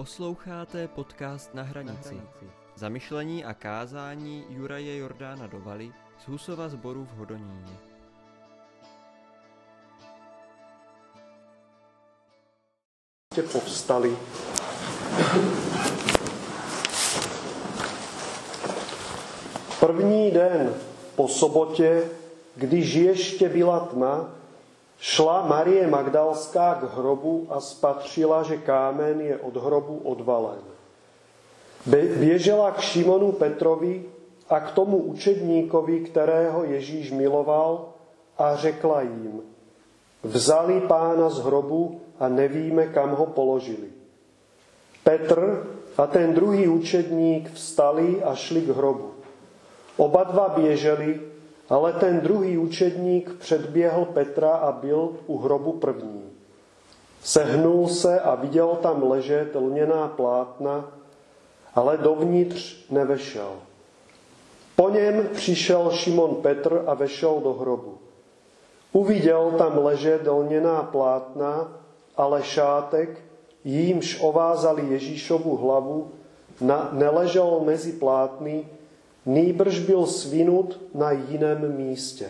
Posloucháte podcast Na hranici. Zamyšlení a kázání Juraje Jordána Dovaly z Husova zboru v Hodoníně. povstali. První den po sobotě, když ještě byla tma, šla Marie Magdalská k hrobu a spatřila, že kámen je od hrobu odvalen. Běžela k Šimonu Petrovi a k tomu učedníkovi, kterého Ježíš miloval, a řekla jim, vzali pána z hrobu a nevíme, kam ho položili. Petr a ten druhý učedník vstali a šli k hrobu. Oba dva běželi, ale ten druhý učedník předběhl Petra a byl u hrobu první. Sehnul se a viděl tam ležet lněná plátna, ale dovnitř nevešel. Po něm přišel Šimon Petr a vešel do hrobu. Uviděl tam ležet lněná plátna, ale šátek, jímž ovázali Ježíšovu hlavu, neležel mezi plátny, nýbrž byl svinut na jiném místě.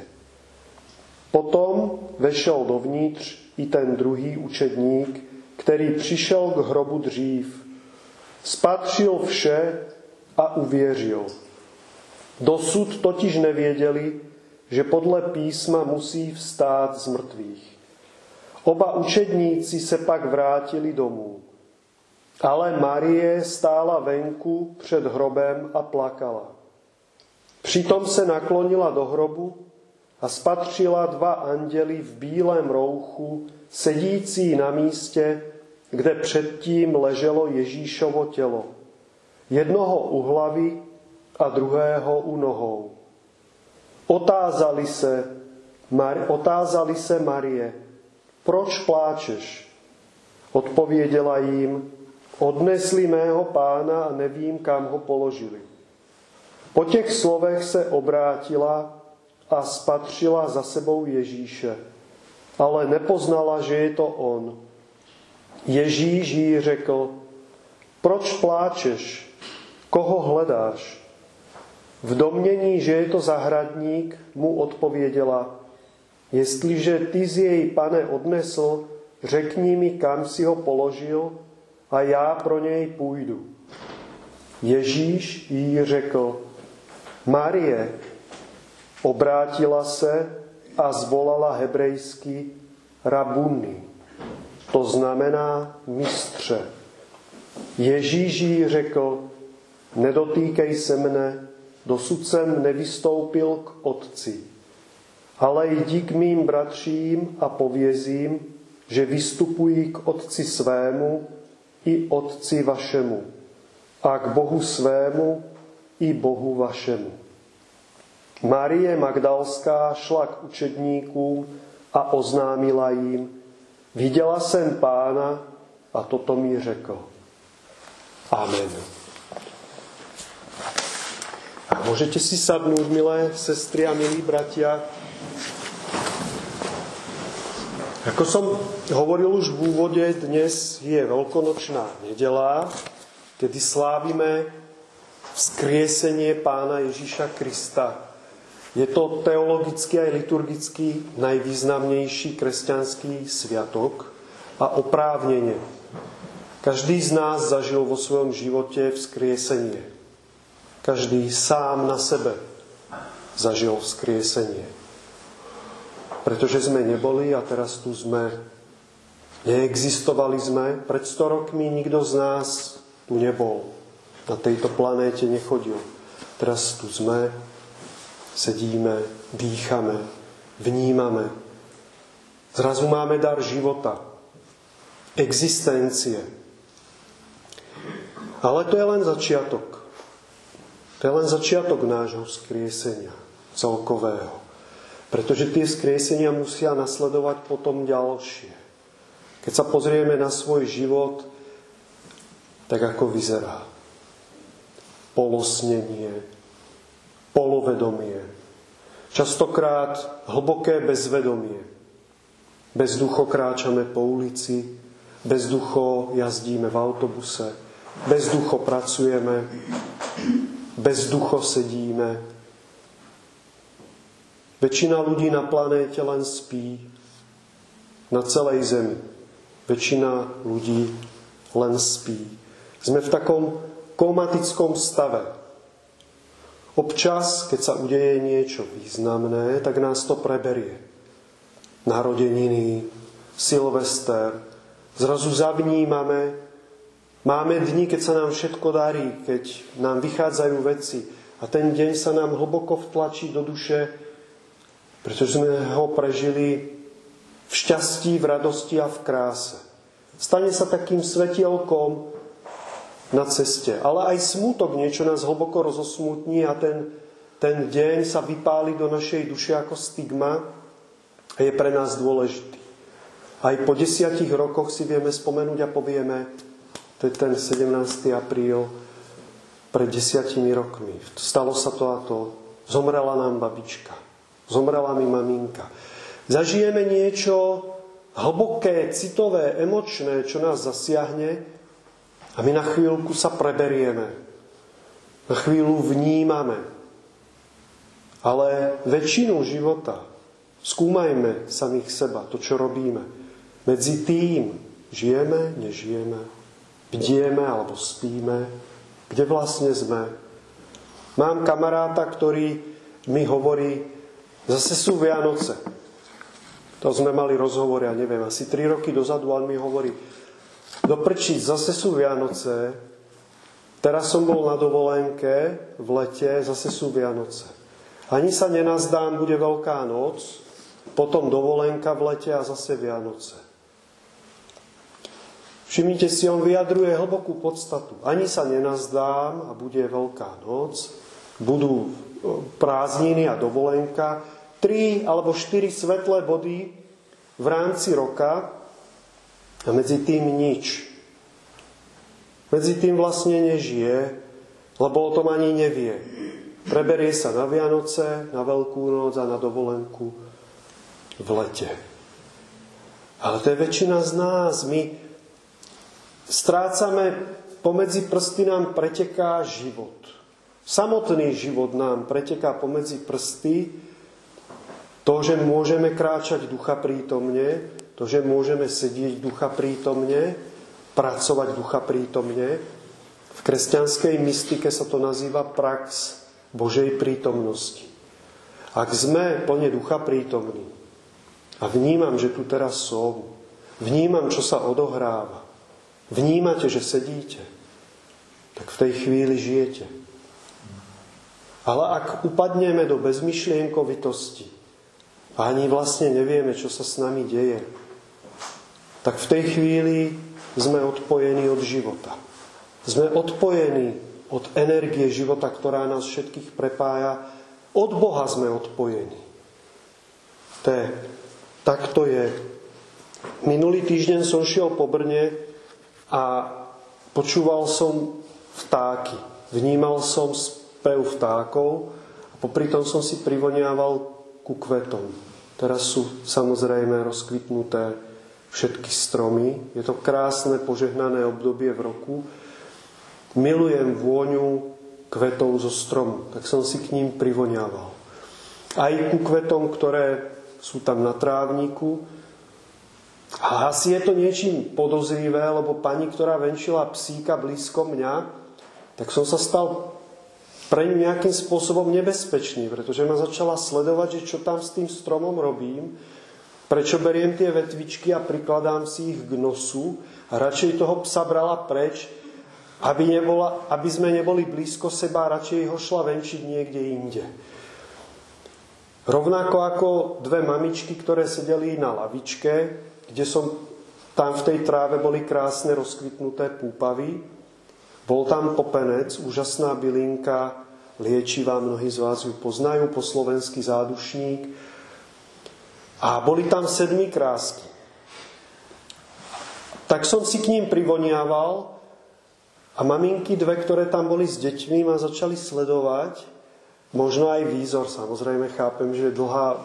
Potom vešel dovnitř i ten druhý učedník, který přišel k hrobu dřív. Spatřil vše a uvěřil. Dosud totiž nevěděli, že podle písma musí vstát z mrtvých. Oba učedníci se pak vrátili domů. Ale Marie stála venku před hrobem a plakala. Přitom se naklonila do hrobu a spatřila dva anděly v bílém rouchu, sedící na místě, kde předtím leželo Ježíšovo tělo. Jednoho u hlavy a druhého u nohou. Otázali se, Mar- otázali se Marie, proč pláčeš? Odpověděla jim, odnesli mého pána a nevím, kam ho položili. Po těch slovech se obrátila a spatřila za sebou Ježíše, ale nepoznala, že je to on. Ježíš jí řekl, proč pláčeš? Koho hledáš? V domnění, že je to zahradník, mu odpověděla, jestliže ty z jej, pane, odnesl, řekni mi, kam si ho položil a já pro něj půjdu. Ježíš jí řekl, Marie obrátila se a zvolala hebrejsky rabunny. To znamená mistře. Ježíš jí řekl, nedotýkej se mne, dosud jsem nevystoupil k otci. Ale jdi k mým bratřím a povězím, že vystupují k otci svému i otci vašemu a k Bohu svému i Bohu vašemu. Marie Magdalská šla k učedníkům a oznámila jim, viděla jsem pána a toto mi řekl. Amen. A môžete si sadnúť, milé sestry a milí bratia. Ako som hovoril už v úvode, dnes je veľkonočná nedela, kedy slávime vzkriesenie pána Ježíša Krista. Je to teologicky aj liturgicky najvýznamnejší kresťanský sviatok a oprávnenie. Každý z nás zažil vo svojom živote vzkriesenie. Každý sám na sebe zažil vzkriesenie. Pretože sme neboli a teraz tu sme. Neexistovali sme. Pred 100 rokmi nikto z nás tu nebol. Na tejto planéte nechodil. Teraz tu sme, sedíme, dýchame, vnímame. Zrazu máme dar života, existencie. Ale to je len začiatok. To je len začiatok nášho skriesenia celkového. Pretože tie skriesenia musia nasledovať potom ďalšie. Keď sa pozrieme na svoj život, tak ako vyzerá. Polosnenie, polovedomie, častokrát hlboké bezvedomie. Bezducho kráčame po ulici Bezducho jazdíme v autobuse, bezducho pracujeme, bezducho sedíme. Väčšina ľudí na planéte len spí na celej zemi. Väčšina ľudí len spí. Sme v takom komatickom stave. Občas, keď sa udeje niečo významné, tak nás to preberie. Narodeniny, Silvester, Zrazu zavnímame, máme dni, keď sa nám všetko darí, keď nám vychádzajú veci a ten deň sa nám hlboko vtlačí do duše, pretože sme ho prežili v šťastí, v radosti a v kráse. Stane sa takým svetielkom na ceste. Ale aj smútok niečo nás hlboko rozosmutní a ten, ten deň sa vypáli do našej duše ako stigma a je pre nás dôležitý. Aj po desiatich rokoch si vieme spomenúť a povieme, to je ten 17. apríl pred desiatimi rokmi. Stalo sa to a to. Zomrela nám babička. Zomrela mi maminka. Zažijeme niečo hlboké, citové, emočné, čo nás zasiahne a my na chvíľku sa preberieme. Na chvíľu vnímame. Ale väčšinu života skúmajme samých seba, to, čo robíme. Medzi tým žijeme, nežijeme, bdieme alebo spíme, kde vlastne sme. Mám kamaráta, ktorý mi hovorí, zase sú Vianoce. To sme mali rozhovor, ja neviem, asi 3 roky dozadu, on mi hovorí, doprčiť, zase sú Vianoce, teraz som bol na dovolenke v lete, zase sú Vianoce. Ani sa nenazdám, bude Veľká noc, potom dovolenka v lete a zase Vianoce. Všimnite si, on vyjadruje hlbokú podstatu. Ani sa nenazdám a bude veľká noc, budú prázdniny a dovolenka, tri alebo štyri svetlé body v rámci roka a medzi tým nič. Medzi tým vlastne nežije, lebo o tom ani nevie. Preberie sa na Vianoce, na Veľkú noc a na dovolenku v lete. Ale to je väčšina z nás. My strácame, pomedzi prsty nám preteká život. Samotný život nám preteká pomedzi prsty, to, že môžeme kráčať ducha prítomne, to, že môžeme sedieť ducha prítomne, pracovať ducha prítomne. V kresťanskej mystike sa to nazýva prax Božej prítomnosti. Ak sme plne ducha prítomní a vnímam, že tu teraz som, vnímam, čo sa odohráva, vnímate, že sedíte, tak v tej chvíli žijete. Ale ak upadneme do bezmyšlienkovitosti a ani vlastne nevieme, čo sa s nami deje, tak v tej chvíli sme odpojení od života. Sme odpojení od energie života, ktorá nás všetkých prepája. Od Boha sme odpojení. To tak to je. Minulý týždeň som šiel po Brne a počúval som vtáky. Vnímal som spev vtákov a popri tom som si privoniaval ku kvetom. Teraz sú samozrejme rozkvitnuté všetky stromy. Je to krásne, požehnané obdobie v roku. Milujem vôňu kvetov zo stromu, tak som si k ním privoniaval. Aj ku kvetom, ktoré sú tam na trávniku, a asi je to niečím podozrivé, lebo pani, ktorá venčila psíka blízko mňa, tak som sa stal pre ňu nejakým spôsobom nebezpečný, pretože ma začala sledovať, že čo tam s tým stromom robím, prečo beriem tie vetvičky a prikladám si ich k nosu a radšej toho psa brala preč, aby, nebola, aby sme neboli blízko seba radšej ho šla venčiť niekde inde. Rovnako ako dve mamičky, ktoré sedeli na lavičke, kde som, tam v tej tráve boli krásne rozkvitnuté púpavy. Bol tam popenec, úžasná bylinka, liečivá, mnohí z vás ju poznajú, po slovenský zádušník. A boli tam sedmi krásky. Tak som si k ním privoniaval a maminky dve, ktoré tam boli s deťmi, ma začali sledovať. Možno aj výzor, samozrejme chápem, že dlhá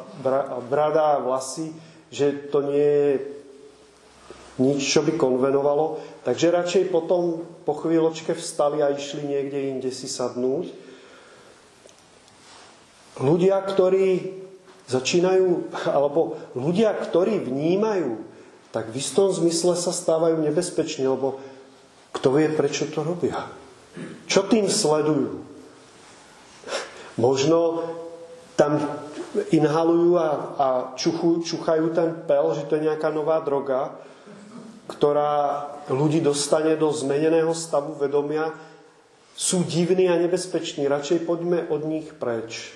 brada a vlasy, že to nie je nič, čo by konvenovalo. Takže radšej potom po chvíľočke vstali a išli niekde inde si sadnúť. Ľudia, ktorí začínajú, alebo ľudia, ktorí vnímajú, tak v istom zmysle sa stávajú nebezpeční, lebo kto vie, prečo to robia. Čo tým sledujú? Možno tam inhalujú a, a čuchu, čuchajú ten pel, že to je nejaká nová droga, ktorá ľudí dostane do zmeneného stavu vedomia, sú divní a nebezpeční. Radšej poďme od nich preč.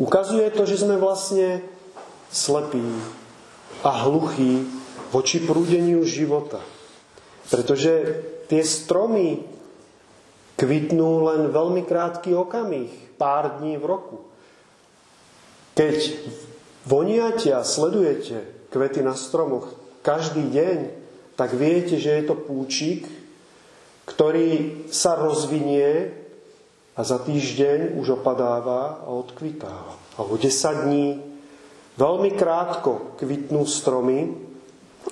Ukazuje to, že sme vlastne slepí a hluchí voči prúdeniu života. Pretože tie stromy kvitnú len veľmi krátky okamih, pár dní v roku. Keď voniatia sledujete kvety na stromoch každý deň, tak viete, že je to púčik, ktorý sa rozvinie a za týždeň už opadáva a odkvitáva. Alebo 10 dní. Veľmi krátko kvitnú stromy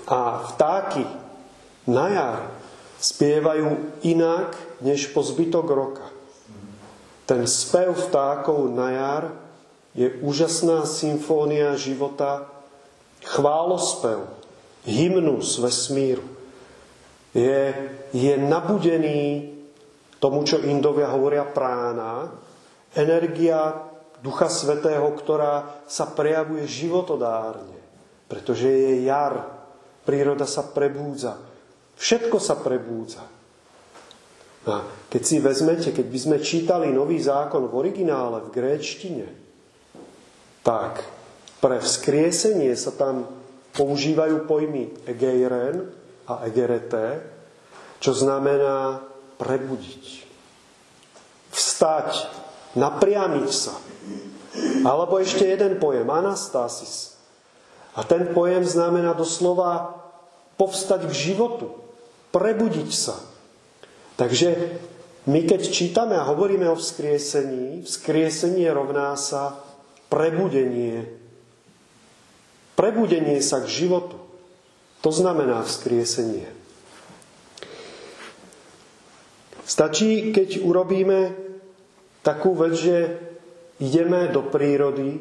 a vtáky na jar spievajú inak než po zbytok roka. Ten spev vtákov na jar je úžasná symfónia života, chválospev, hymnus vesmíru. Je, je nabudený tomu, čo Indovia hovoria prána, energia Ducha Svetého, ktorá sa prejavuje životodárne, pretože je jar, príroda sa prebúdza, všetko sa prebúdza. A keď si vezmete, keď by sme čítali nový zákon v originále, v gréčtine, tak pre vzkriesenie sa tam používajú pojmy egeiren a egerete, čo znamená prebudiť. Vstať, napriamiť sa. Alebo ešte jeden pojem, anastasis. A ten pojem znamená doslova povstať k životu, prebudiť sa. Takže my keď čítame a hovoríme o vzkriesení, vzkriesenie rovná sa prebudenie. Prebudenie sa k životu. To znamená vzkriesenie. Stačí, keď urobíme takú vec, že ideme do prírody,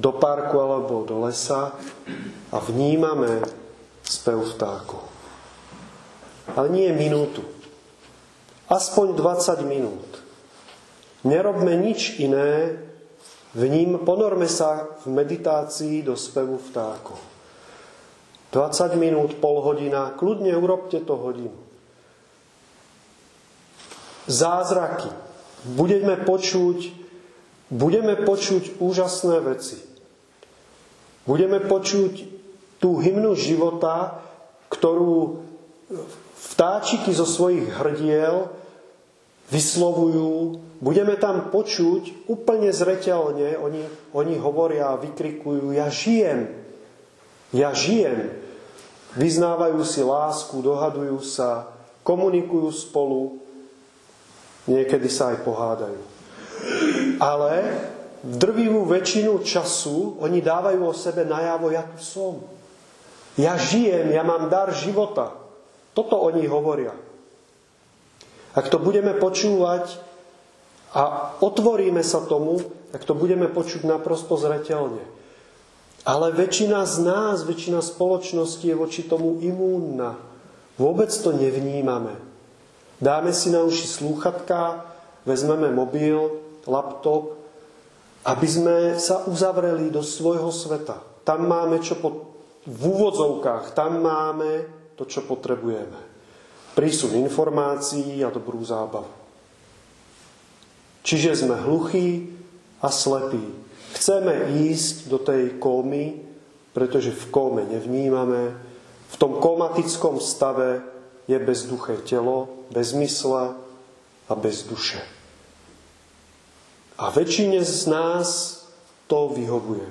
do parku alebo do lesa a vnímame spev vtákov. Ale nie minútu. Aspoň 20 minút. Nerobme nič iné, v ním ponorme sa v meditácii do spevu vtákov. 20 minút, pol hodina, kľudne urobte to hodinu zázraky. Budeme počuť, budeme počuť úžasné veci. Budeme počuť tú hymnu života, ktorú vtáčiky zo svojich hrdiel vyslovujú. Budeme tam počuť úplne zreteľne, oni, oni hovoria a vykrikujú, ja žijem, ja žijem. Vyznávajú si lásku, dohadujú sa, komunikujú spolu, Niekedy sa aj pohádajú. Ale drvivú väčšinu času oni dávajú o sebe najavo, ja tu som. Ja žijem, ja mám dar života. Toto oni hovoria. Ak to budeme počúvať a otvoríme sa tomu, tak to budeme počuť naprosto zretelne. Ale väčšina z nás, väčšina spoločnosti je voči tomu imúnna. Vôbec to nevnímame. Dáme si na uši slúchatka, vezmeme mobil, laptop, aby sme sa uzavreli do svojho sveta. Tam máme čo po, v úvodzovkách, tam máme to, čo potrebujeme. Prísun informácií a dobrú zábavu. Čiže sme hluchí a slepí. Chceme ísť do tej kómy, pretože v kóme nevnímame. V tom komatickom stave je bezduché telo, bez mysla a bez duše. A väčšine z nás to vyhovuje.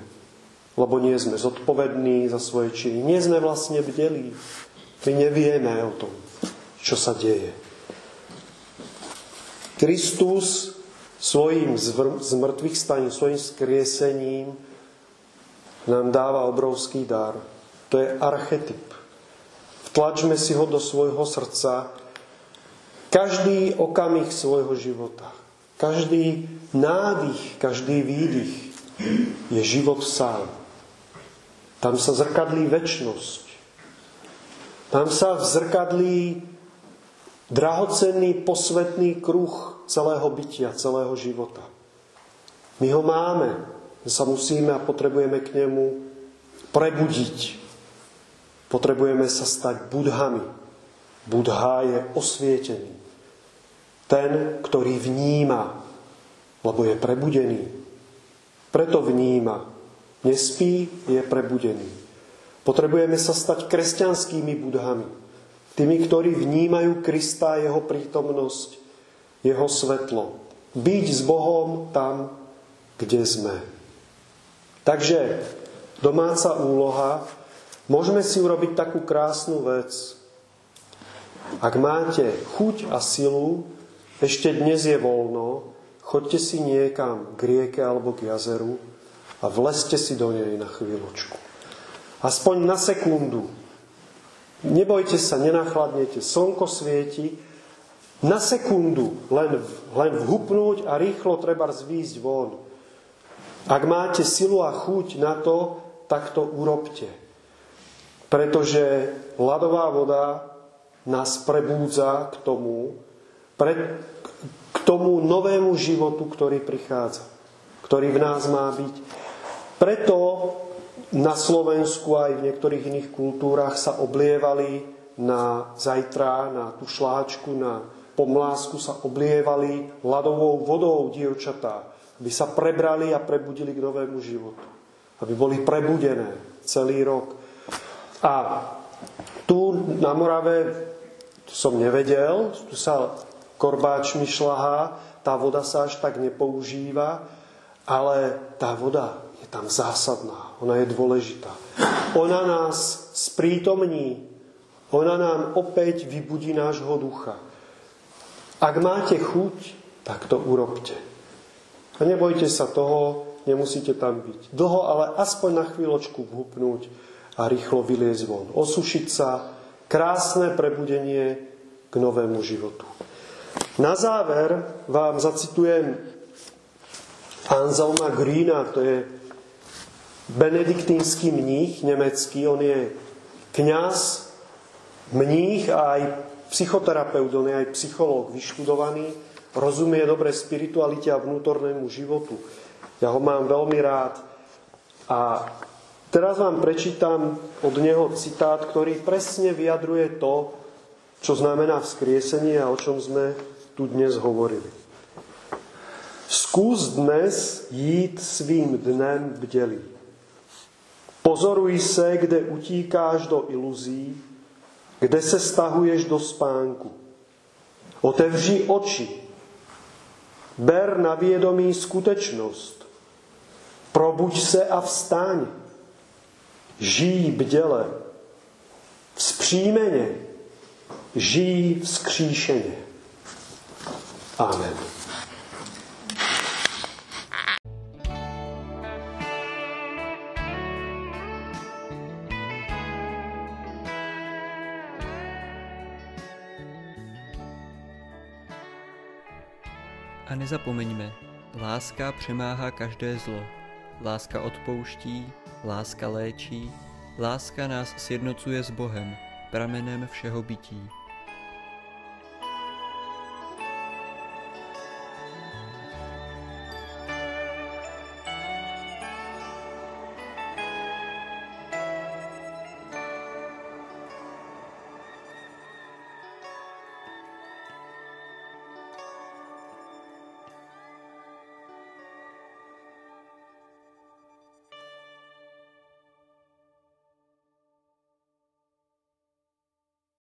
Lebo nie sme zodpovední za svoje činy. Nie sme vlastne bdelí. My nevieme o tom, čo sa deje. Kristus svojim zmrtvých staním, svojim skriesením nám dáva obrovský dar. To je archetyp. Vtlačme si ho do svojho srdca každý okamih svojho života. Každý nádych, každý výdych je život sám. Tam sa zrkadlí väčnosť. Tam sa zrkadlí drahocenný posvetný kruh celého bytia, celého života. My ho máme, sa musíme a potrebujeme k nemu prebudiť. Potrebujeme sa stať budhami. Budha je osvietený. Ten, ktorý vníma, lebo je prebudený. Preto vníma. Nespí, je prebudený. Potrebujeme sa stať kresťanskými budhami. Tými, ktorí vnímajú Krista, jeho prítomnosť, jeho svetlo. Byť s Bohom tam, kde sme. Takže domáca úloha, môžeme si urobiť takú krásnu vec. Ak máte chuť a silu, ešte dnes je voľno, chodte si niekam k rieke alebo k jazeru a vleste si do nej na chvíľočku. Aspoň na sekundu. Nebojte sa, nenachladnete, slnko svieti. Na sekundu len, len vhupnúť a rýchlo treba zvíjsť von. Ak máte silu a chuť na to, tak to urobte. Pretože ľadová voda nás prebúdza k tomu, pre, k tomu novému životu, ktorý prichádza, ktorý v nás má byť. Preto na Slovensku aj v niektorých iných kultúrach sa oblievali na zajtra, na tú šláčku, na pomlásku sa oblievali ľadovou vodou dievčatá, aby sa prebrali a prebudili k novému životu. Aby boli prebudené celý rok. A tu na Morave, to som nevedel, tu sa korbáčmi šlahá, tá voda sa až tak nepoužíva, ale tá voda je tam zásadná, ona je dôležitá. Ona nás sprítomní, ona nám opäť vybudí nášho ducha. Ak máte chuť, tak to urobte. A nebojte sa toho, nemusíte tam byť dlho, ale aspoň na chvíľočku vhupnúť a rýchlo vyliezť von. Osušiť sa, krásne prebudenie k novému životu. Na záver vám zacitujem Anselma Greena, to je benediktínsky mních nemecký, on je kňaz, mních a aj psychoterapeut, on je aj psychológ, vyštudovaný, rozumie dobre spiritualite a vnútornému životu. Ja ho mám veľmi rád. A teraz vám prečítam od neho citát, ktorý presne vyjadruje to, čo znamená vzkriesenie a o čom sme tu dnes hovorili. Skús dnes jít svým dnem bdelý. Pozoruj se, kde utíkáš do iluzí, kde se stahuješ do spánku. Otevři oči. Ber na vědomí skutečnost. Probuď se a vstaň. Žij bděle. Vzpřímeně. Žij vzkříšeně. Amen. A nezapomeňme, láska přemáhá každé zlo. Láska odpouští, láska léčí, láska nás sjednocuje s Bohem, pramenem všeho bytí.